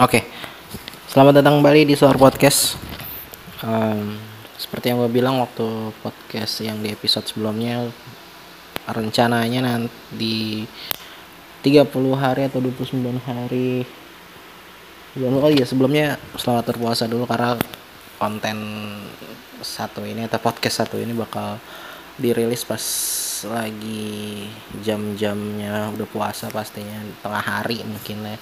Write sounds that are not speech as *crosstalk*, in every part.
Oke, selamat datang kembali di Suara Podcast. Um, seperti yang gue bilang waktu podcast yang di episode sebelumnya, rencananya nanti di 30 hari atau 29 hari. Oh iya sebelumnya selamat berpuasa dulu karena konten satu ini atau podcast satu ini bakal dirilis pas lagi jam-jamnya udah puasa pastinya tengah hari mungkin ya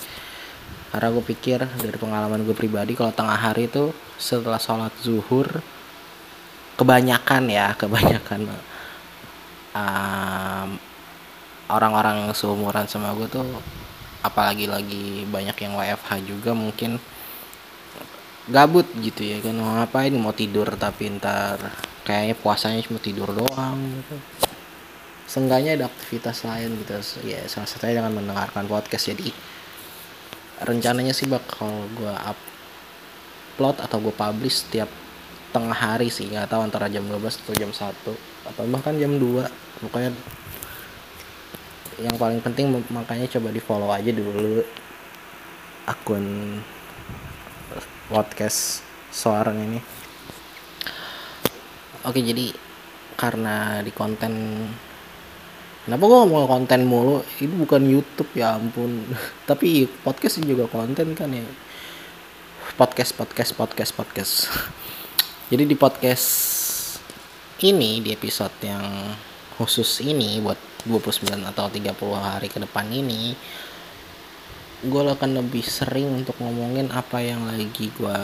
karena gue pikir dari pengalaman gue pribadi kalau tengah hari itu setelah sholat zuhur kebanyakan ya *laughs* kebanyakan orang-orang seumuran sama gue tuh apalagi lagi banyak yang WFH juga mungkin gabut gitu ya kan mau ngapain mau tidur tapi ntar kayaknya puasanya cuma tidur doang gitu. Seenggaknya ada aktivitas lain gitu ya salah satunya dengan mendengarkan podcast. Jadi rencananya sih bakal gue upload atau gue publish setiap tengah hari sih. Nggak tahu antara jam 12 atau jam 1 atau bahkan jam 2 pokoknya yang paling penting makanya coba di follow aja dulu akun podcast suara ini. Oke jadi karena di konten Kenapa gue ngomong konten mulu? Ini bukan YouTube ya ampun. *laughs* Tapi podcast juga konten kan ya. Podcast, podcast, podcast, podcast. *laughs* Jadi di podcast ini di episode yang khusus ini buat 29 atau 30 hari ke depan ini gue akan lebih sering untuk ngomongin apa yang lagi gue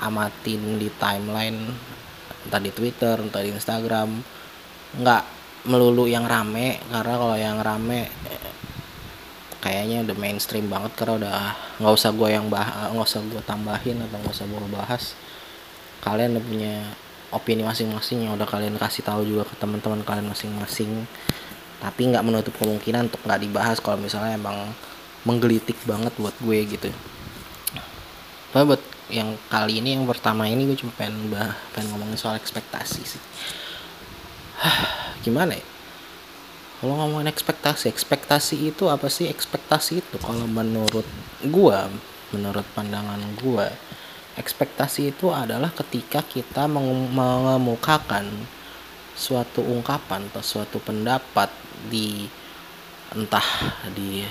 amatin di timeline entah di Twitter, entah di Instagram nggak melulu yang rame karena kalau yang rame kayaknya udah mainstream banget karena udah nggak usah gue yang bah nggak usah gue tambahin atau nggak usah gue bahas. Kalian udah punya opini masing-masing yang udah kalian kasih tahu juga ke teman-teman kalian masing-masing. Tapi nggak menutup kemungkinan untuk nggak dibahas kalau misalnya emang menggelitik banget buat gue gitu. Apa buat yang kali ini yang pertama ini gue cuma pengen bah pengen ngomongin soal ekspektasi sih *sighs* gimana ya? Kalau ngomongin ekspektasi ekspektasi itu apa sih? Ekspektasi itu kalau menurut gua menurut pandangan gua ekspektasi itu adalah ketika kita mengemukakan suatu ungkapan atau suatu pendapat di entah di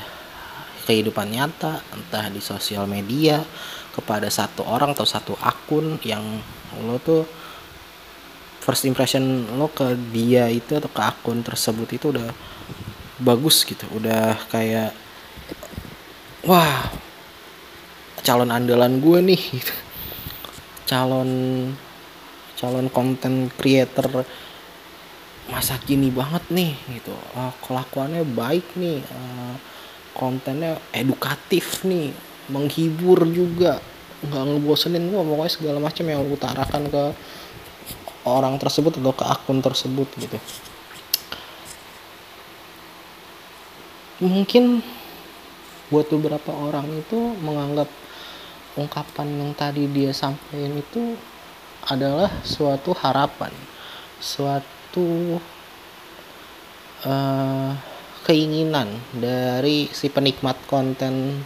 kehidupan nyata entah di sosial media kepada satu orang atau satu akun yang lo tuh first impression lo ke dia itu atau ke akun tersebut itu udah bagus gitu. Udah kayak wah calon andalan gue nih gitu. calon calon konten creator masa kini banget nih gitu. Uh, kelakuannya baik nih uh, kontennya edukatif nih menghibur juga. Nggak ngebosenin gue pokoknya segala macam yang utarakan ke orang tersebut atau ke akun tersebut gitu. Mungkin buat beberapa orang itu menganggap ungkapan yang tadi dia sampaikan itu adalah suatu harapan suatu uh, keinginan dari si penikmat konten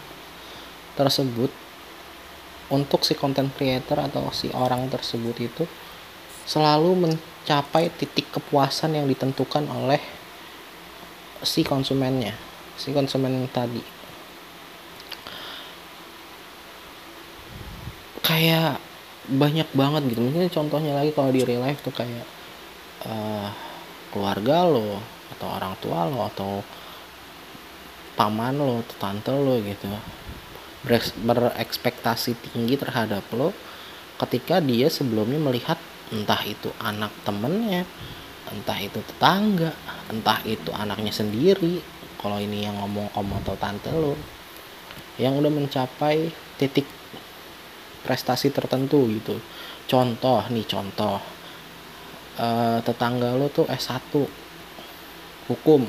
tersebut untuk si konten creator atau si orang tersebut itu selalu mencapai titik kepuasan yang ditentukan oleh si konsumennya si konsumen tadi. Kayak banyak banget gitu. Mungkin contohnya lagi kalau di real life tuh kayak uh, keluarga lo atau orang tua lo atau paman lo atau tante lo gitu. Berekspektasi tinggi terhadap lo ketika dia sebelumnya melihat entah itu anak temennya entah itu tetangga entah itu anaknya sendiri kalau ini yang ngomong om atau tante lo yang udah mencapai titik prestasi tertentu gitu. Contoh nih contoh e, tetangga lo tuh S1 hukum.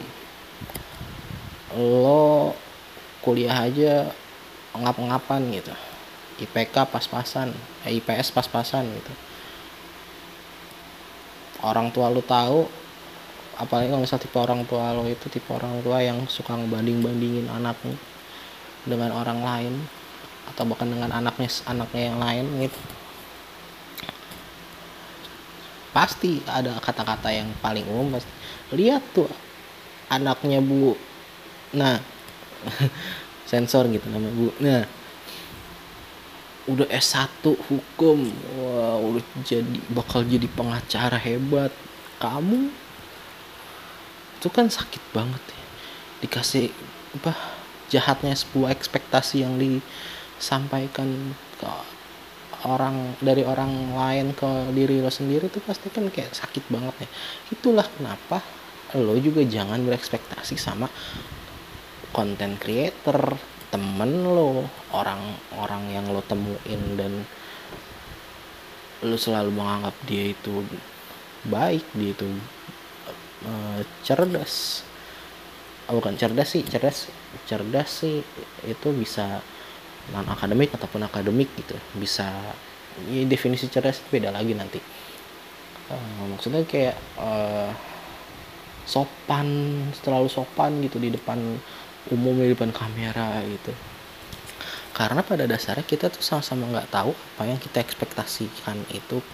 Lo kuliah aja ngap-ngapan gitu. IPK pas-pasan eh, IPS pas-pasan gitu orang tua lu tahu apalagi kalau misalnya tipe orang tua lo itu tipe orang tua yang suka ngebanding bandingin anaknya dengan orang lain atau bahkan dengan anaknya anaknya yang lain gitu. Pasti ada kata-kata yang paling umum pasti. Lihat tuh anaknya bu nah *laughs* sensor gitu nama bu. Nah udah S1 hukum. Wah udah jadi bakal jadi pengacara hebat. Kamu? Itu kan sakit banget ya. Dikasih apa jahatnya sebuah ekspektasi yang disampaikan ke orang dari orang lain ke diri lo sendiri itu pasti kan kayak sakit banget ya. Itulah kenapa lo juga jangan berekspektasi sama konten creator temen lo orang-orang yang lo temuin dan lo selalu menganggap dia itu baik dia itu uh, cerdas. Oh, bukan cerdas sih cerdas cerdas sih itu bisa non akademik ataupun akademik gitu. Bisa ya, definisi cerdas beda lagi nanti. Uh, maksudnya kayak uh, sopan terlalu sopan gitu di depan umum di depan kamera gitu. Karena pada dasarnya kita tuh sama-sama nggak tahu apa yang kita ekspektasikan itu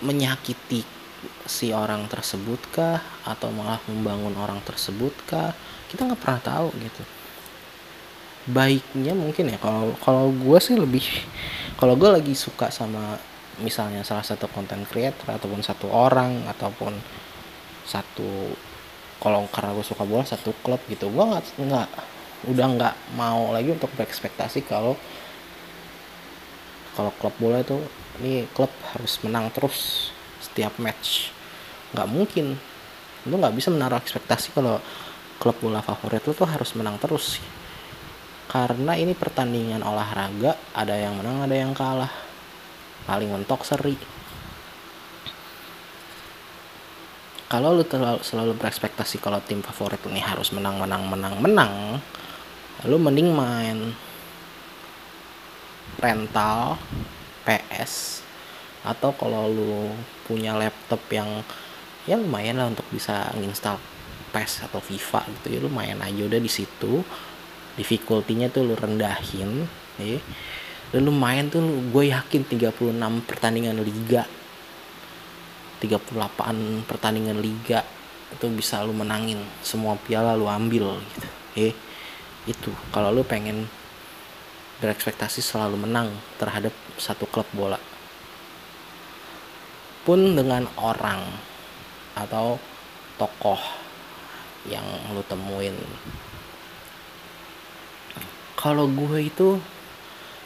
menyakiti si orang tersebut kah? Atau malah membangun orang tersebut kah? Kita nggak pernah tahu gitu. Baiknya mungkin ya kalau kalau gue sih lebih kalau gue lagi suka sama misalnya salah satu content creator ataupun satu orang ataupun satu kalau karena gue suka bola satu klub gitu. Gue nggak nggak udah nggak mau lagi untuk berekspektasi kalau kalau klub bola itu ini klub harus menang terus setiap match. Nggak mungkin. Lu nggak bisa menaruh ekspektasi kalau klub bola favorit lu tuh harus menang terus. Karena ini pertandingan olahraga ada yang menang ada yang kalah. Paling mentok seri kalau lu terlalu, selalu berekspektasi kalau tim favorit ini harus menang menang menang menang lu mending main rental PS atau kalau lu punya laptop yang ya lumayan lah untuk bisa nginstal PES atau FIFA gitu ya main aja udah di situ difficulty-nya tuh lu rendahin ya lu main tuh gue yakin 36 pertandingan liga 38 pertandingan liga itu bisa lu menangin semua piala lu ambil gitu. Eh itu. Kalau lu pengen berekspektasi selalu menang terhadap satu klub bola. Pun dengan orang atau tokoh yang lu temuin. Kalau gue itu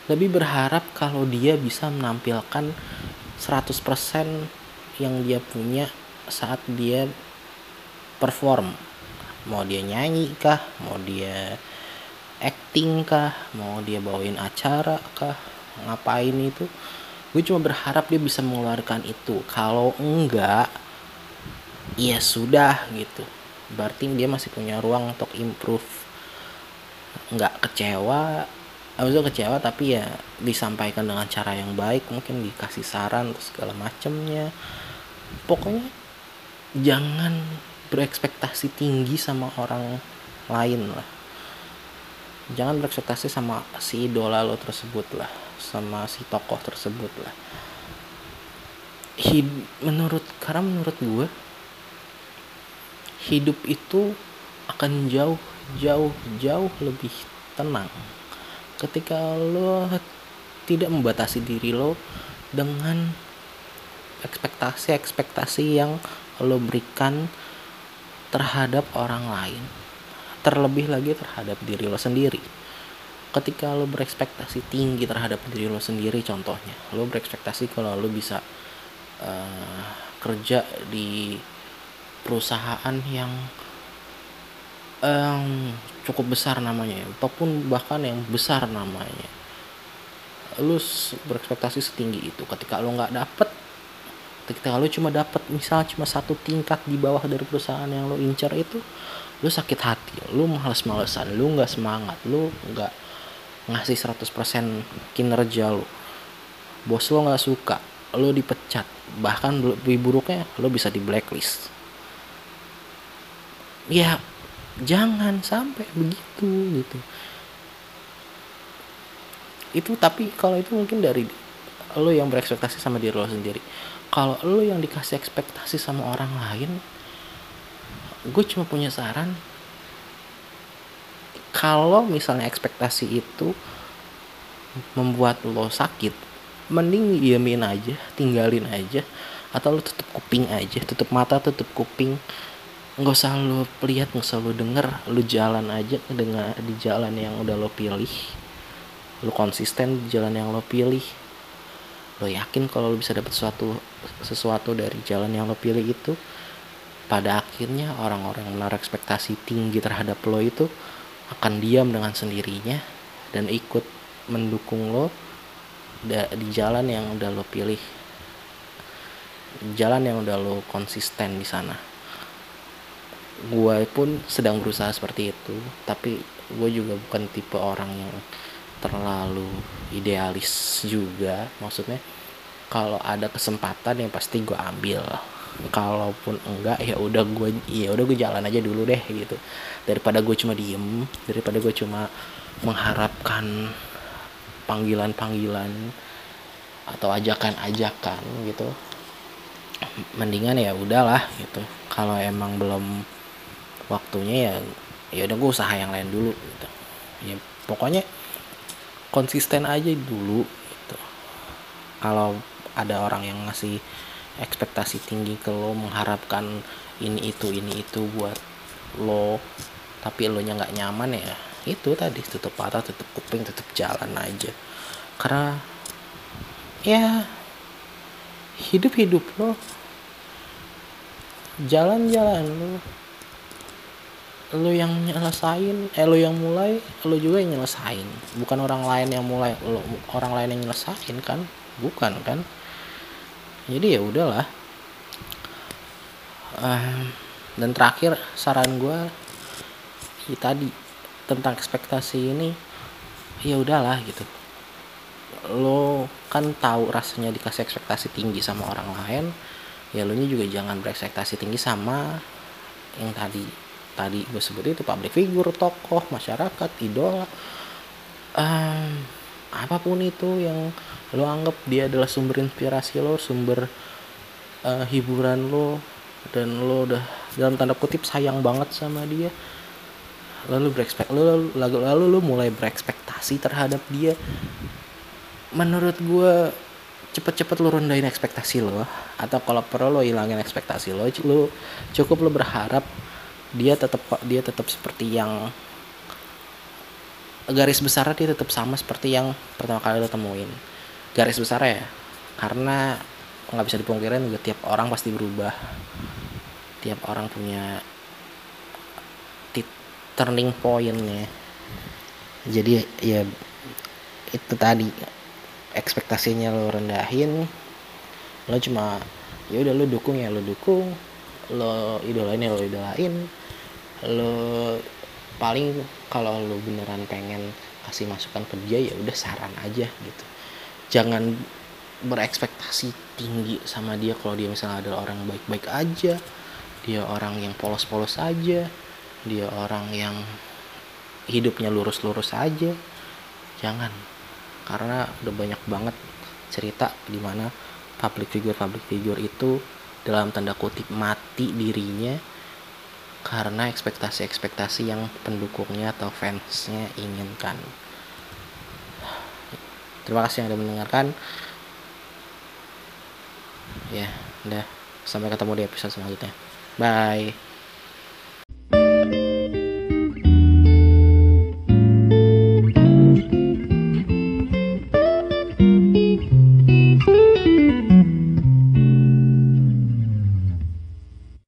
lebih berharap kalau dia bisa menampilkan 100% yang dia punya saat dia perform. Mau dia nyanyi kah? Mau dia acting kah? Mau dia bawain acara kah? Ngapain itu? Gue cuma berharap dia bisa mengeluarkan itu. Kalau enggak ya sudah gitu. Berarti dia masih punya ruang untuk improve. Nggak kecewa Abis kecewa tapi ya disampaikan dengan cara yang baik mungkin dikasih saran terus segala macemnya. Pokoknya jangan berekspektasi tinggi sama orang lain lah. Jangan berekspektasi sama si idola lo tersebut lah sama si tokoh tersebut lah. Hid menurut karena menurut gue hidup itu akan jauh jauh jauh lebih tenang ketika lo tidak membatasi diri lo dengan ekspektasi-ekspektasi yang lo berikan terhadap orang lain terlebih lagi terhadap diri lo sendiri. Ketika lo berekspektasi tinggi terhadap diri lo sendiri contohnya lo berekspektasi kalau lo bisa uh, kerja di perusahaan yang um, cukup besar namanya ataupun bahkan yang besar namanya. Lu berekspektasi setinggi itu. Ketika lo nggak dapet ketika lo cuma dapat misal cuma satu tingkat di bawah dari perusahaan yang lo incar itu lo sakit hati lo males-malesan lo nggak semangat lo nggak ngasih 100% kinerja lo bos lo nggak suka lo dipecat. Bahkan lebih buruknya lo bisa di blacklist. Ya jangan sampai begitu gitu. Itu tapi kalau itu mungkin dari lo yang berekspektasi sama diri lo sendiri. Kalau lo yang dikasih ekspektasi sama orang lain gue cuma punya saran kalau misalnya ekspektasi itu membuat lo sakit mending diamin aja tinggalin aja atau lo tutup kuping aja tutup mata tutup kuping nggak usah lo lihat nggak usah lo denger lo jalan aja dengan di jalan yang udah lo pilih. Lo konsisten di jalan yang lo pilih. Lo yakin kalau lo bisa dapat sesuatu sesuatu dari jalan yang lo pilih itu pada akhirnya orang-orang yang menaruh ekspektasi tinggi terhadap lo itu akan diam dengan sendirinya dan ikut mendukung lo di jalan yang udah lo pilih. Jalan yang udah lo konsisten di sana gue pun sedang berusaha seperti itu tapi gue juga bukan tipe orang yang terlalu idealis juga. Maksudnya kalau ada kesempatan yang pasti gue ambil. Kalaupun enggak ya udah gue ya udah gue jalan aja dulu deh gitu. Daripada gue cuma diem daripada gue cuma mengharapkan panggilan-panggilan atau ajakan-ajakan gitu. Mendingan ya udahlah gitu. Kalau emang belum waktunya ya ya udah gue usaha yang lain dulu gitu. Ya pokoknya konsisten aja dulu gitu. Kalau ada orang yang ngasih ekspektasi tinggi ke lo mengharapkan ini itu ini itu buat lo tapi lo nya nggak nyaman ya itu tadi tutup mata tutup kuping tutup jalan aja. Karena ya hidup hidup lo jalan-jalan lo lu yang nyelesain eh lu yang mulai lu juga yang nyelesain. Bukan orang lain yang mulai lu, orang lain yang nyelesain kan? Bukan kan? Jadi ya udahlah. Uh, dan terakhir saran gue ya tadi tentang ekspektasi ini ya udahlah gitu. Lo kan tahu rasanya dikasih ekspektasi tinggi sama orang lain ya lo nya juga jangan berekspektasi tinggi sama yang tadi tadi gue sebut itu public figure tokoh masyarakat idola. Um, apa pun itu yang lo anggap dia adalah sumber inspirasi lo sumber uh, hiburan lo dan lo udah dalam tanda kutip sayang banget sama dia lalu berekspek lalu, lalu lalu lo mulai berekspektasi terhadap dia. Menurut gue cepet-cepet lo rendahin ekspektasi lo atau kalau perlu lo hilangin ekspektasi lo lo cukup lo berharap dia tetap dia tetap seperti yang garis besar dia tetap sama seperti yang pertama kali lo temuin. Garis besar ya karena nggak bisa dipungkirin juga tiap orang pasti berubah. Tiap orang punya turning point ya jadi ya itu tadi ekspektasinya lo rendahin lo cuma ya udah lo dukung ya lo dukung lo idolain ya lo idolain. Lo paling kalau lo beneran pengen kasih masukan ke dia ya udah saran aja gitu. Jangan berekspektasi tinggi sama dia kalau dia misalnya adalah orang baik-baik aja dia orang yang polos-polos aja dia orang yang hidupnya lurus-lurus aja. Jangan karena udah banyak banget cerita di mana public figure public figure itu dalam tanda kutip mati dirinya karena ekspektasi-ekspektasi yang pendukungnya atau fansnya inginkan. Terima kasih yang sudah mendengarkan. Ya, udah sampai ketemu di episode selanjutnya. Bye.